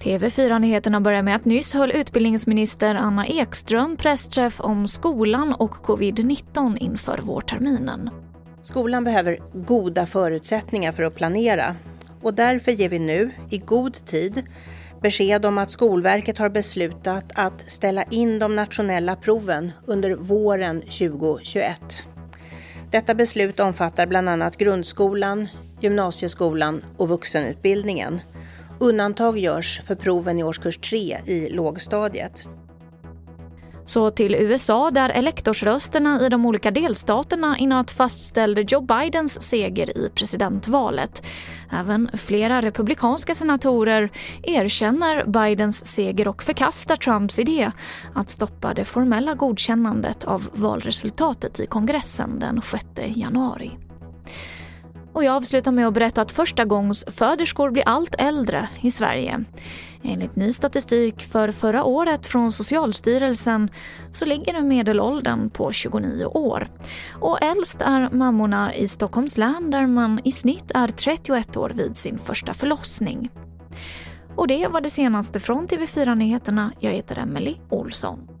TV4-nyheterna börjar med att nyss höll utbildningsminister Anna Ekström pressträff om skolan och covid-19 inför vårterminen. Skolan behöver goda förutsättningar för att planera och därför ger vi nu, i god tid, besked om att Skolverket har beslutat att ställa in de nationella proven under våren 2021. Detta beslut omfattar bland annat grundskolan, gymnasieskolan och vuxenutbildningen. Undantag görs för proven i årskurs 3 i lågstadiet. Så till USA där elektorsrösterna i de olika delstaterna i natt fastställde Joe Bidens seger i presidentvalet. Även flera republikanska senatorer erkänner Bidens seger och förkastar Trumps idé att stoppa det formella godkännandet av valresultatet i kongressen den 6 januari. Och jag avslutar med att berätta att första gångs föderskor blir allt äldre i Sverige. Enligt ny statistik för förra året från Socialstyrelsen så ligger medelåldern på 29 år. Och äldst är mammorna i Stockholms län där man i snitt är 31 år vid sin första förlossning. Och det var det senaste från TV4 Nyheterna. Jag heter Emily Olsson.